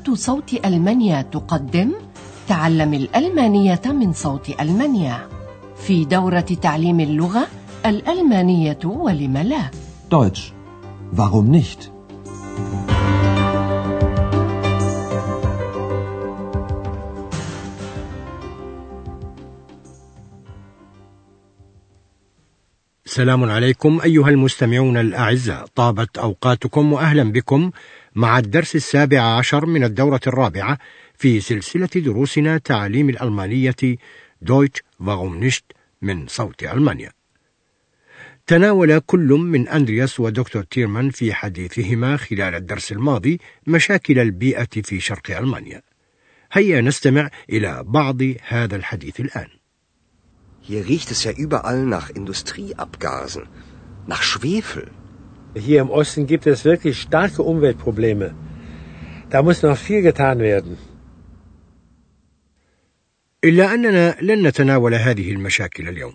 إذاعة صوت ألمانيا تقدم تعلم الألمانية من صوت ألمانيا في دورة تعليم اللغة الألمانية ولم لا Deutsch. Warum nicht? سلام عليكم أيها المستمعون الأعزاء طابت أوقاتكم وأهلا بكم مع الدرس السابع عشر من الدورة الرابعة في سلسلة دروسنا تعليم الألمانية دويتش nicht من صوت ألمانيا. تناول كل من أندرياس ودكتور تيرمان في حديثهما خلال الدرس الماضي مشاكل البيئة في شرق ألمانيا. هيا نستمع إلى بعض هذا الحديث الآن. Hier riecht es ja überall nach Industrieabgasen, nach Schwefel. Hier im Osten gibt es wirklich starke Umweltprobleme. Da muss noch viel getan werden. إلا أننا لن نتناول هذه المشاكل اليوم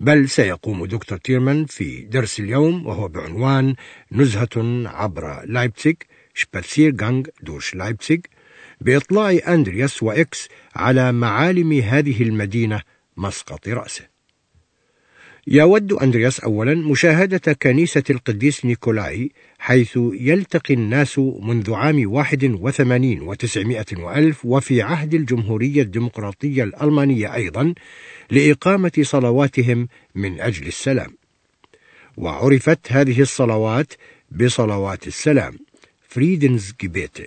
بل سيقوم دكتور تيرمان في درس اليوم وهو بعنوان نزهة عبر لايبزيغ شباتسيرغانغ دوش لايبزيغ بإطلاع أندرياس وإكس على معالم هذه المدينة مسقط رأسه يود أندرياس أولا مشاهدة كنيسة القديس نيكولاي حيث يلتقي الناس منذ عام واحد وثمانين وتسعمائة وألف وفي عهد الجمهورية الديمقراطية الألمانية أيضا لإقامة صلواتهم من أجل السلام. وعرفت هذه الصلوات بصلوات السلام Friedensgebete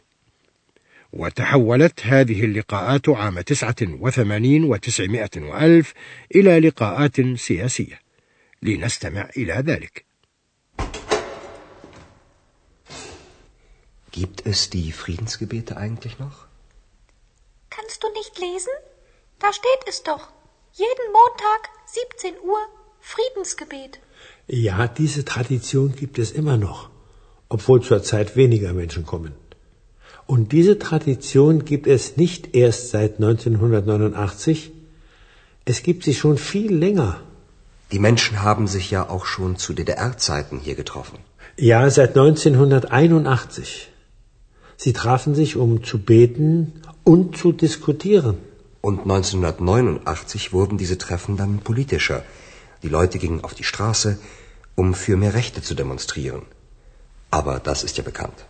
وتحولت هذه اللقاءات عام تسعة وثمانين وتسعمائة وألف إلى لقاءات سياسية. لنستمع إلى ذلك. Gibt es die Friedensgebete eigentlich noch? Kannst du nicht lesen? Da steht es doch. Jeden Montag, 17 Uhr, Friedensgebet. Ja, diese Tradition gibt es immer noch, obwohl zurzeit weniger Menschen kommen. Und diese Tradition gibt es nicht erst seit 1989, es gibt sie schon viel länger. Die Menschen haben sich ja auch schon zu DDR-Zeiten hier getroffen. Ja, seit 1981. Sie trafen sich, um zu beten und zu diskutieren. Und 1989 wurden diese Treffen dann politischer. Die Leute gingen auf die Straße, um für mehr Rechte zu demonstrieren. Aber das ist ja bekannt.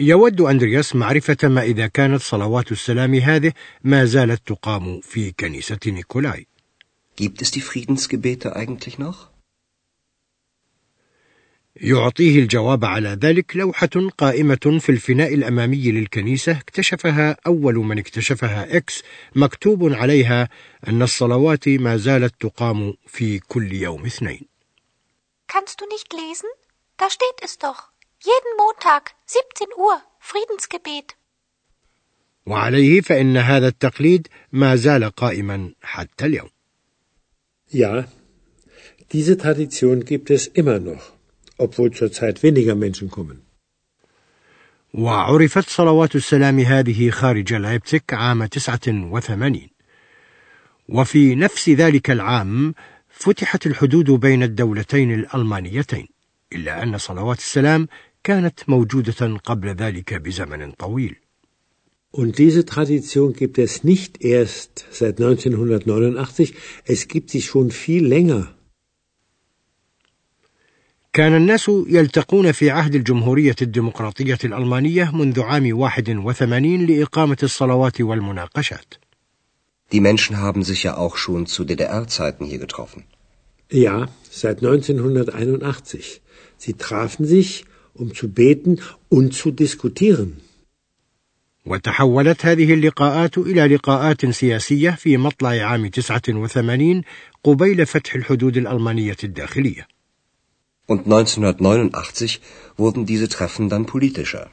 يود أندرياس معرفة ما إذا كانت صلوات السلام هذه ما زالت تقام في كنيسة نيكولاي. Gibt es die Friedensgebete eigentlich noch? يعطيه الجواب على ذلك لوحة قائمة في الفناء الأمامي للكنيسة اكتشفها أول من اكتشفها إكس مكتوب عليها أن الصلوات ما زالت تقام في كل يوم اثنين Kannst du nicht lesen? Da steht es doch. Jeden Montag, 17 Uhr, Friedensgebet. وعليه فإن هذا التقليد ما زال قائما حتى اليوم Ja, diese Tradition gibt es immer noch, obwohl zurzeit weniger Menschen kommen. وعرفت صلوات السلام هذه خارج لايبزيغ عام 89 وفي نفس ذلك العام فتحت الحدود بين الدولتين الألمانيتين إلا أن صلوات السلام كانت موجودة قبل ذلك بزمن طويل Und diese Tradition gibt es nicht erst seit 1989, es gibt sie schon viel länger. كان الناس يلتقون في عهد الجمهورية الديمقراطية الألمانية منذ عام 81 لإقامة الصلوات والمناقشات. Die Menschen haben sich ja auch schon zu DDR-Zeiten hier getroffen. Ja, seit 1981. Sie trafen sich, um zu beten und zu diskutieren. وتحولت هذه اللقاءات إلى لقاءات سياسية في مطلع عام 89 قبيل فتح الحدود الألمانية الداخلية. Und 1989 wurden diese Treffen dann politischer.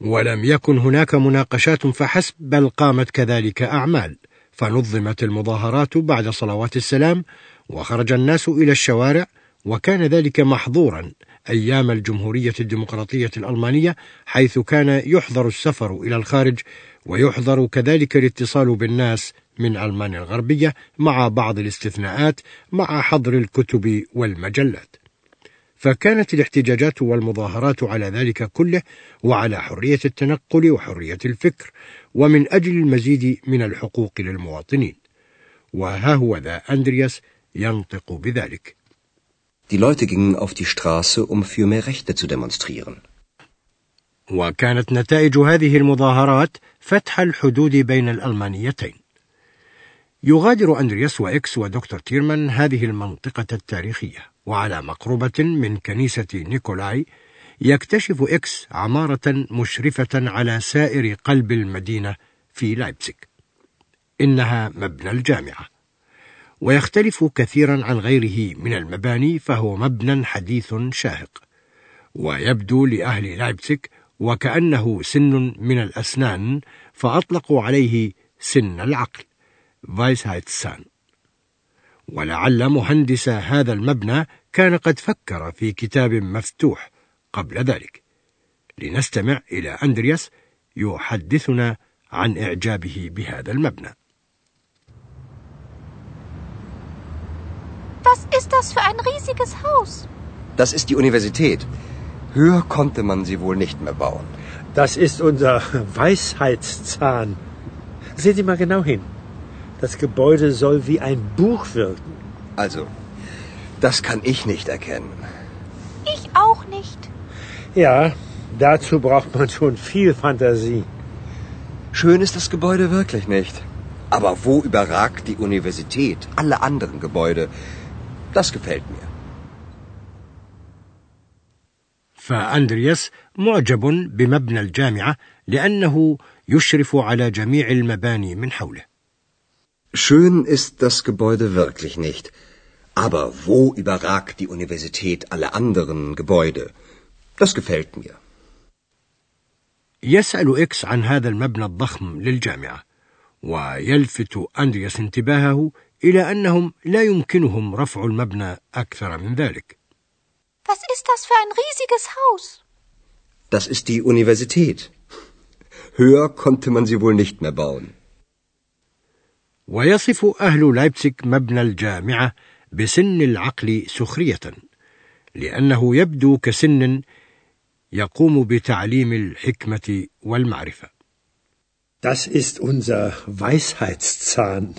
ولم يكن هناك مناقشات فحسب بل قامت كذلك أعمال. فنظمت المظاهرات بعد صلوات السلام وخرج الناس إلى الشوارع وكان ذلك محظورا. أيام الجمهورية الديمقراطية الألمانية حيث كان يحظر السفر إلى الخارج ويحظر كذلك الاتصال بالناس من ألمانيا الغربية مع بعض الاستثناءات مع حظر الكتب والمجلات. فكانت الاحتجاجات والمظاهرات على ذلك كله وعلى حرية التنقل وحرية الفكر ومن أجل المزيد من الحقوق للمواطنين. وها هو ذا أندرياس ينطق بذلك. Die Leute gingen auf die Straße, um für mehr Rechte zu demonstrieren. وكانت نتائج هذه المظاهرات فتح الحدود بين الألمانيتين. يغادر أندرياس وإكس ودكتور تيرمان هذه المنطقة التاريخية وعلى مقربة من كنيسة نيكولاي يكتشف إكس عمارة مشرفة على سائر قلب المدينة في لايبسك إنها مبنى الجامعة. ويختلف كثيرا عن غيره من المباني فهو مبنى حديث شاهق. ويبدو لأهل لايبسك وكأنه سن من الأسنان فأطلقوا عليه سن العقل. فايسهايتسان ولعل مهندس هذا المبنى كان قد فكر في كتاب مفتوح قبل ذلك. لنستمع إلى أندرياس يحدثنا عن إعجابه بهذا المبنى. Was ist das für ein riesiges Haus? Das ist die Universität. Höher konnte man sie wohl nicht mehr bauen. Das ist unser Weisheitszahn. Sehen Sie mal genau hin. Das Gebäude soll wie ein Buch wirken. Also, das kann ich nicht erkennen. Ich auch nicht. Ja, dazu braucht man schon viel Fantasie. Schön ist das Gebäude wirklich nicht. Aber wo überragt die Universität alle anderen Gebäude? Das gefällt mir. فأندرياس معجب بمبنى الجامعة لأنه يشرف على جميع المباني من حوله. Schön ist das Gebäude wirklich nicht. Aber wo überragt die Universität alle anderen Gebäude? Das gefällt mir. يسأل إكس عن هذا المبنى الضخم للجامعة ويلفت أندرياس انتباهه إلى أنهم لا يمكنهم رفع المبنى أكثر من ذلك. Was ist das für ein riesiges Haus? Das ist die Universität. Höher konnte man sie wohl nicht mehr bauen. ويصف أهل لايبسك مبنى الجامعة بسن العقل سخرية لأنه يبدو كسن يقوم بتعليم الحكمة والمعرفة. Das ist unser Weisheitszahn.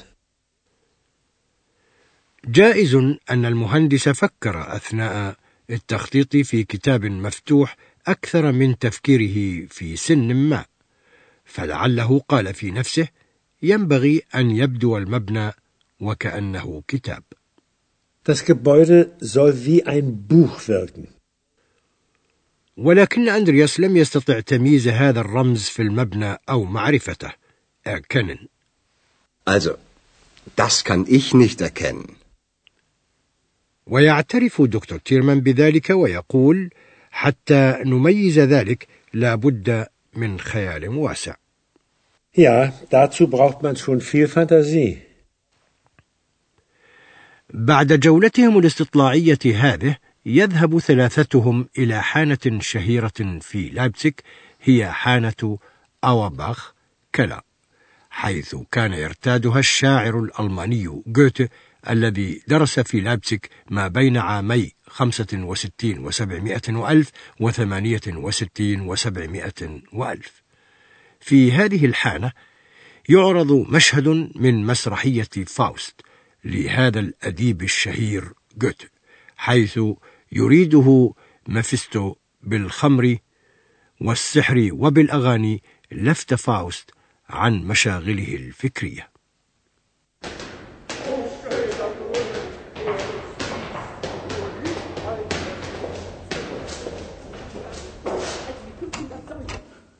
جائز أن المهندس فكر أثناء التخطيط في كتاب مفتوح أكثر من تفكيره في سن ما، فلعله قال في نفسه: ينبغي أن يبدو المبنى وكأنه كتاب. Das Gebäude soll wie ein Buch wirken. ولكن أندرياس لم يستطع تمييز هذا الرمز في المبنى أو معرفته. erkennen. Also, das kann ich nicht erkennen. ويعترف دكتور تيرمان بذلك ويقول حتى نميز ذلك لا بد من خيال واسع Ja, dazu braucht man schon viel Fantasie. بعد جولتهم الاستطلاعية هذه يذهب ثلاثتهم إلى حانة شهيرة في لايبسك هي حانة Auerbachs Keller حيث كان يرتادها الشاعر الألماني جوته الذي درس في لايبسك ما بين عامي خمسة وستين وسبعمائة وألف وثمانية وستين وسبعمائة وألف. في هذه الحانة يعرض مشهد من مسرحية فاوست لهذا الأديب الشهير جوته حيث يريد مفيستو بالخمر والسحر وبالأغاني لفت فاوست عن مشاغله الفكرية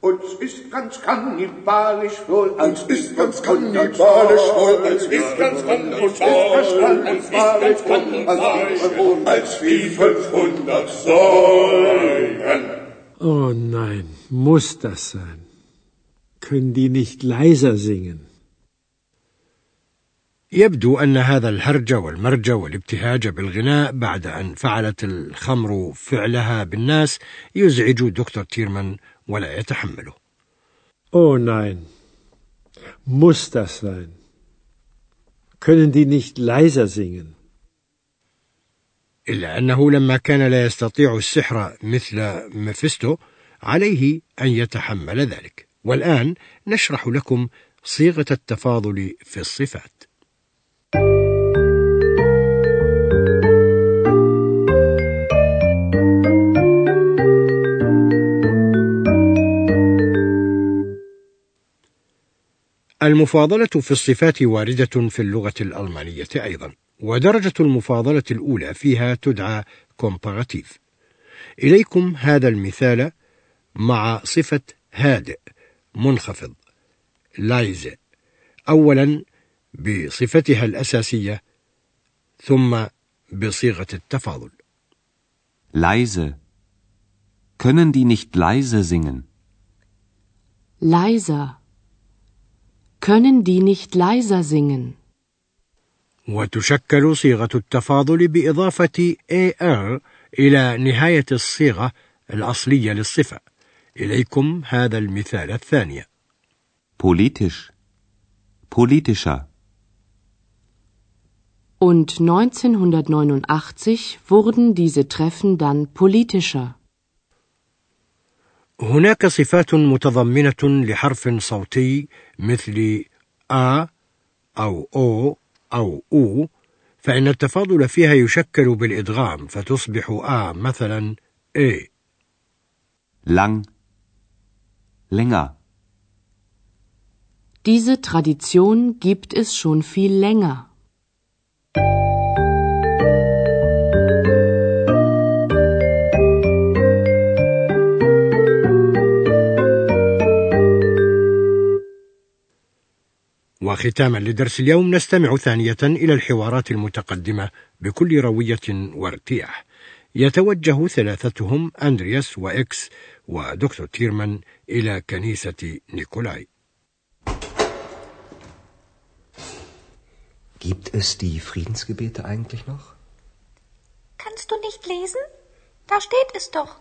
Uns ist ganz kannibalisch wohl, uns ist ganz kannibalisch wohl, uns ist ganz kannibalisch wohl, als wie 500 Säulen. Oh nein, muss das sein? Können die nicht leiser singen? يبدو أن هذا الهرج والمرج والابتهاج بالغناء بعد أن فعلت الخمر فعلها بالناس يزعج دكتور تيرمان ولا يتحمله. Oh nein, muss das sein? Können die nicht leiser singen? إلا أنه لما كان لا يستطيع السحر مثل مفستو عليه أن يتحمل ذلك والآن نشرح لكم صيغة التفاضل في الصفات المفاضلة في الصفات واردة في اللغة الألمانية أيضا ودرجة المفاضلة الأولى فيها تدعى كومباراتيف إليكم هذا المثال مع صفة هادئ منخفض لايزة أولا بصفتها الأساسية ثم بصيغة التفاضل Leise. Können die nicht leise singen? Leiser. Können die nicht leiser singen? وتشكل صيغة التفاضل بإضافة AR إلى نهاية الصيغة الأصلية للصفة. إليكم هذا المثال الثاني. politisch politischer Und 1989 wurden diese Treffen dann politischer. هناك صفات متضمنة لحرف صوتي مثل آ أو أو أو أو فإن التفاضل فيها يشكل بالإدغام فتصبح آ مثلا إي Lang. Länger. Diese Tradition gibt es schon viel länger. وختاما لدرس اليوم نستمع ثانية إلى الحوارات المتقدمة بكل روية وارتياح. يتوجه ثلاثتهم أندرياس وإكس ودكتور تيرمان إلى كنيسة نيكولاي. Gibt es die Friedensgebete eigentlich noch? Kannst du nicht lesen? Da steht es doch.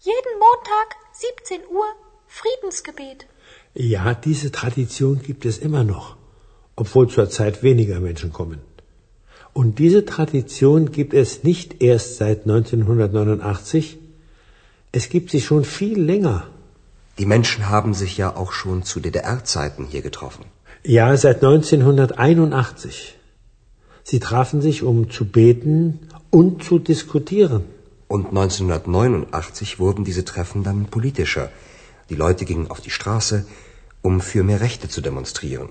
Jeden Montag, 17 Uhr, Friedensgebet. Ja, diese Tradition gibt es immer noch obwohl zurzeit weniger Menschen kommen. Und diese Tradition gibt es nicht erst seit 1989, es gibt sie schon viel länger. Die Menschen haben sich ja auch schon zu DDR-Zeiten hier getroffen. Ja, seit 1981. Sie trafen sich, um zu beten und zu diskutieren. Und 1989 wurden diese Treffen dann politischer. Die Leute gingen auf die Straße, um für mehr Rechte zu demonstrieren.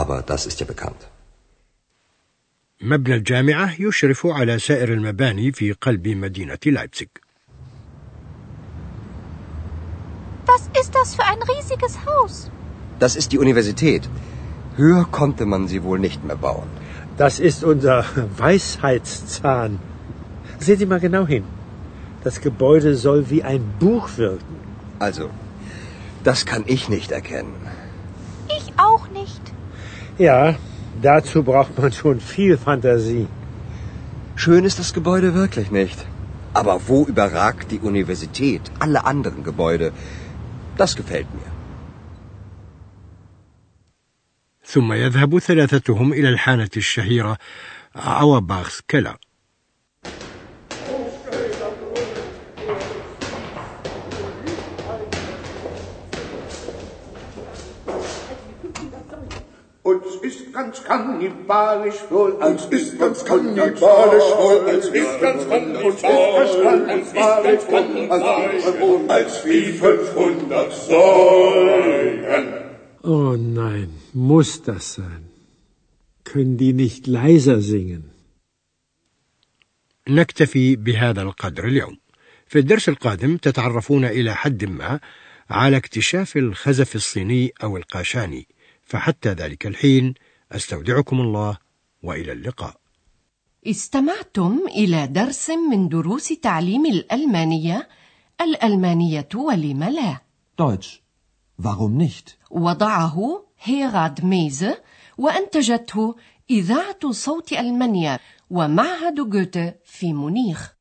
Aber das ist ja bekannt. مبنى الجامعة يشرف على سائر المباني في قلب مدينة لايبزيغ. Was ist das für ein riesiges Haus? Das ist die Universität. Höher konnte man sie wohl nicht mehr bauen. Das ist unser Weisheitszahn. Sehen Sie mal genau hin. Das Gebäude soll wie ein Buch wirken. Also, das kann ich nicht erkennen. Ich auch nicht. Ja, dazu braucht man schon viel Fantasie. Schön ist das Gebäude wirklich nicht. Aber wo überragt die Universität alle anderen Gebäude? Das gefällt mir. ثم يذهب ثلاثتهم إلى الحانة الشهيرة أورباخس كلا Und es ist ganz kannibalisch wohl, als ist ganz kannibalisch wohl, als ist ganz kannibalisch wohl, als wie 500 Säulen. Oh nein, muss das sein? Können die nicht leiser singen? نكتفي بهذا القدر اليوم في الدرس القادم تتعرفون إلى حد ما على اكتشاف الخزف الصيني أو القاشاني فحتى ذلك الحين أستودعكم الله وإلى اللقاء. استمعتم إلى درس من دروس تعليم الألمانية الألمانية ولم لا؟ Deutsch. Warum nicht? وضعه هيراد ميزه وأنتجته إذاعة صوت المانيا ومعهد جوته في مونيخ.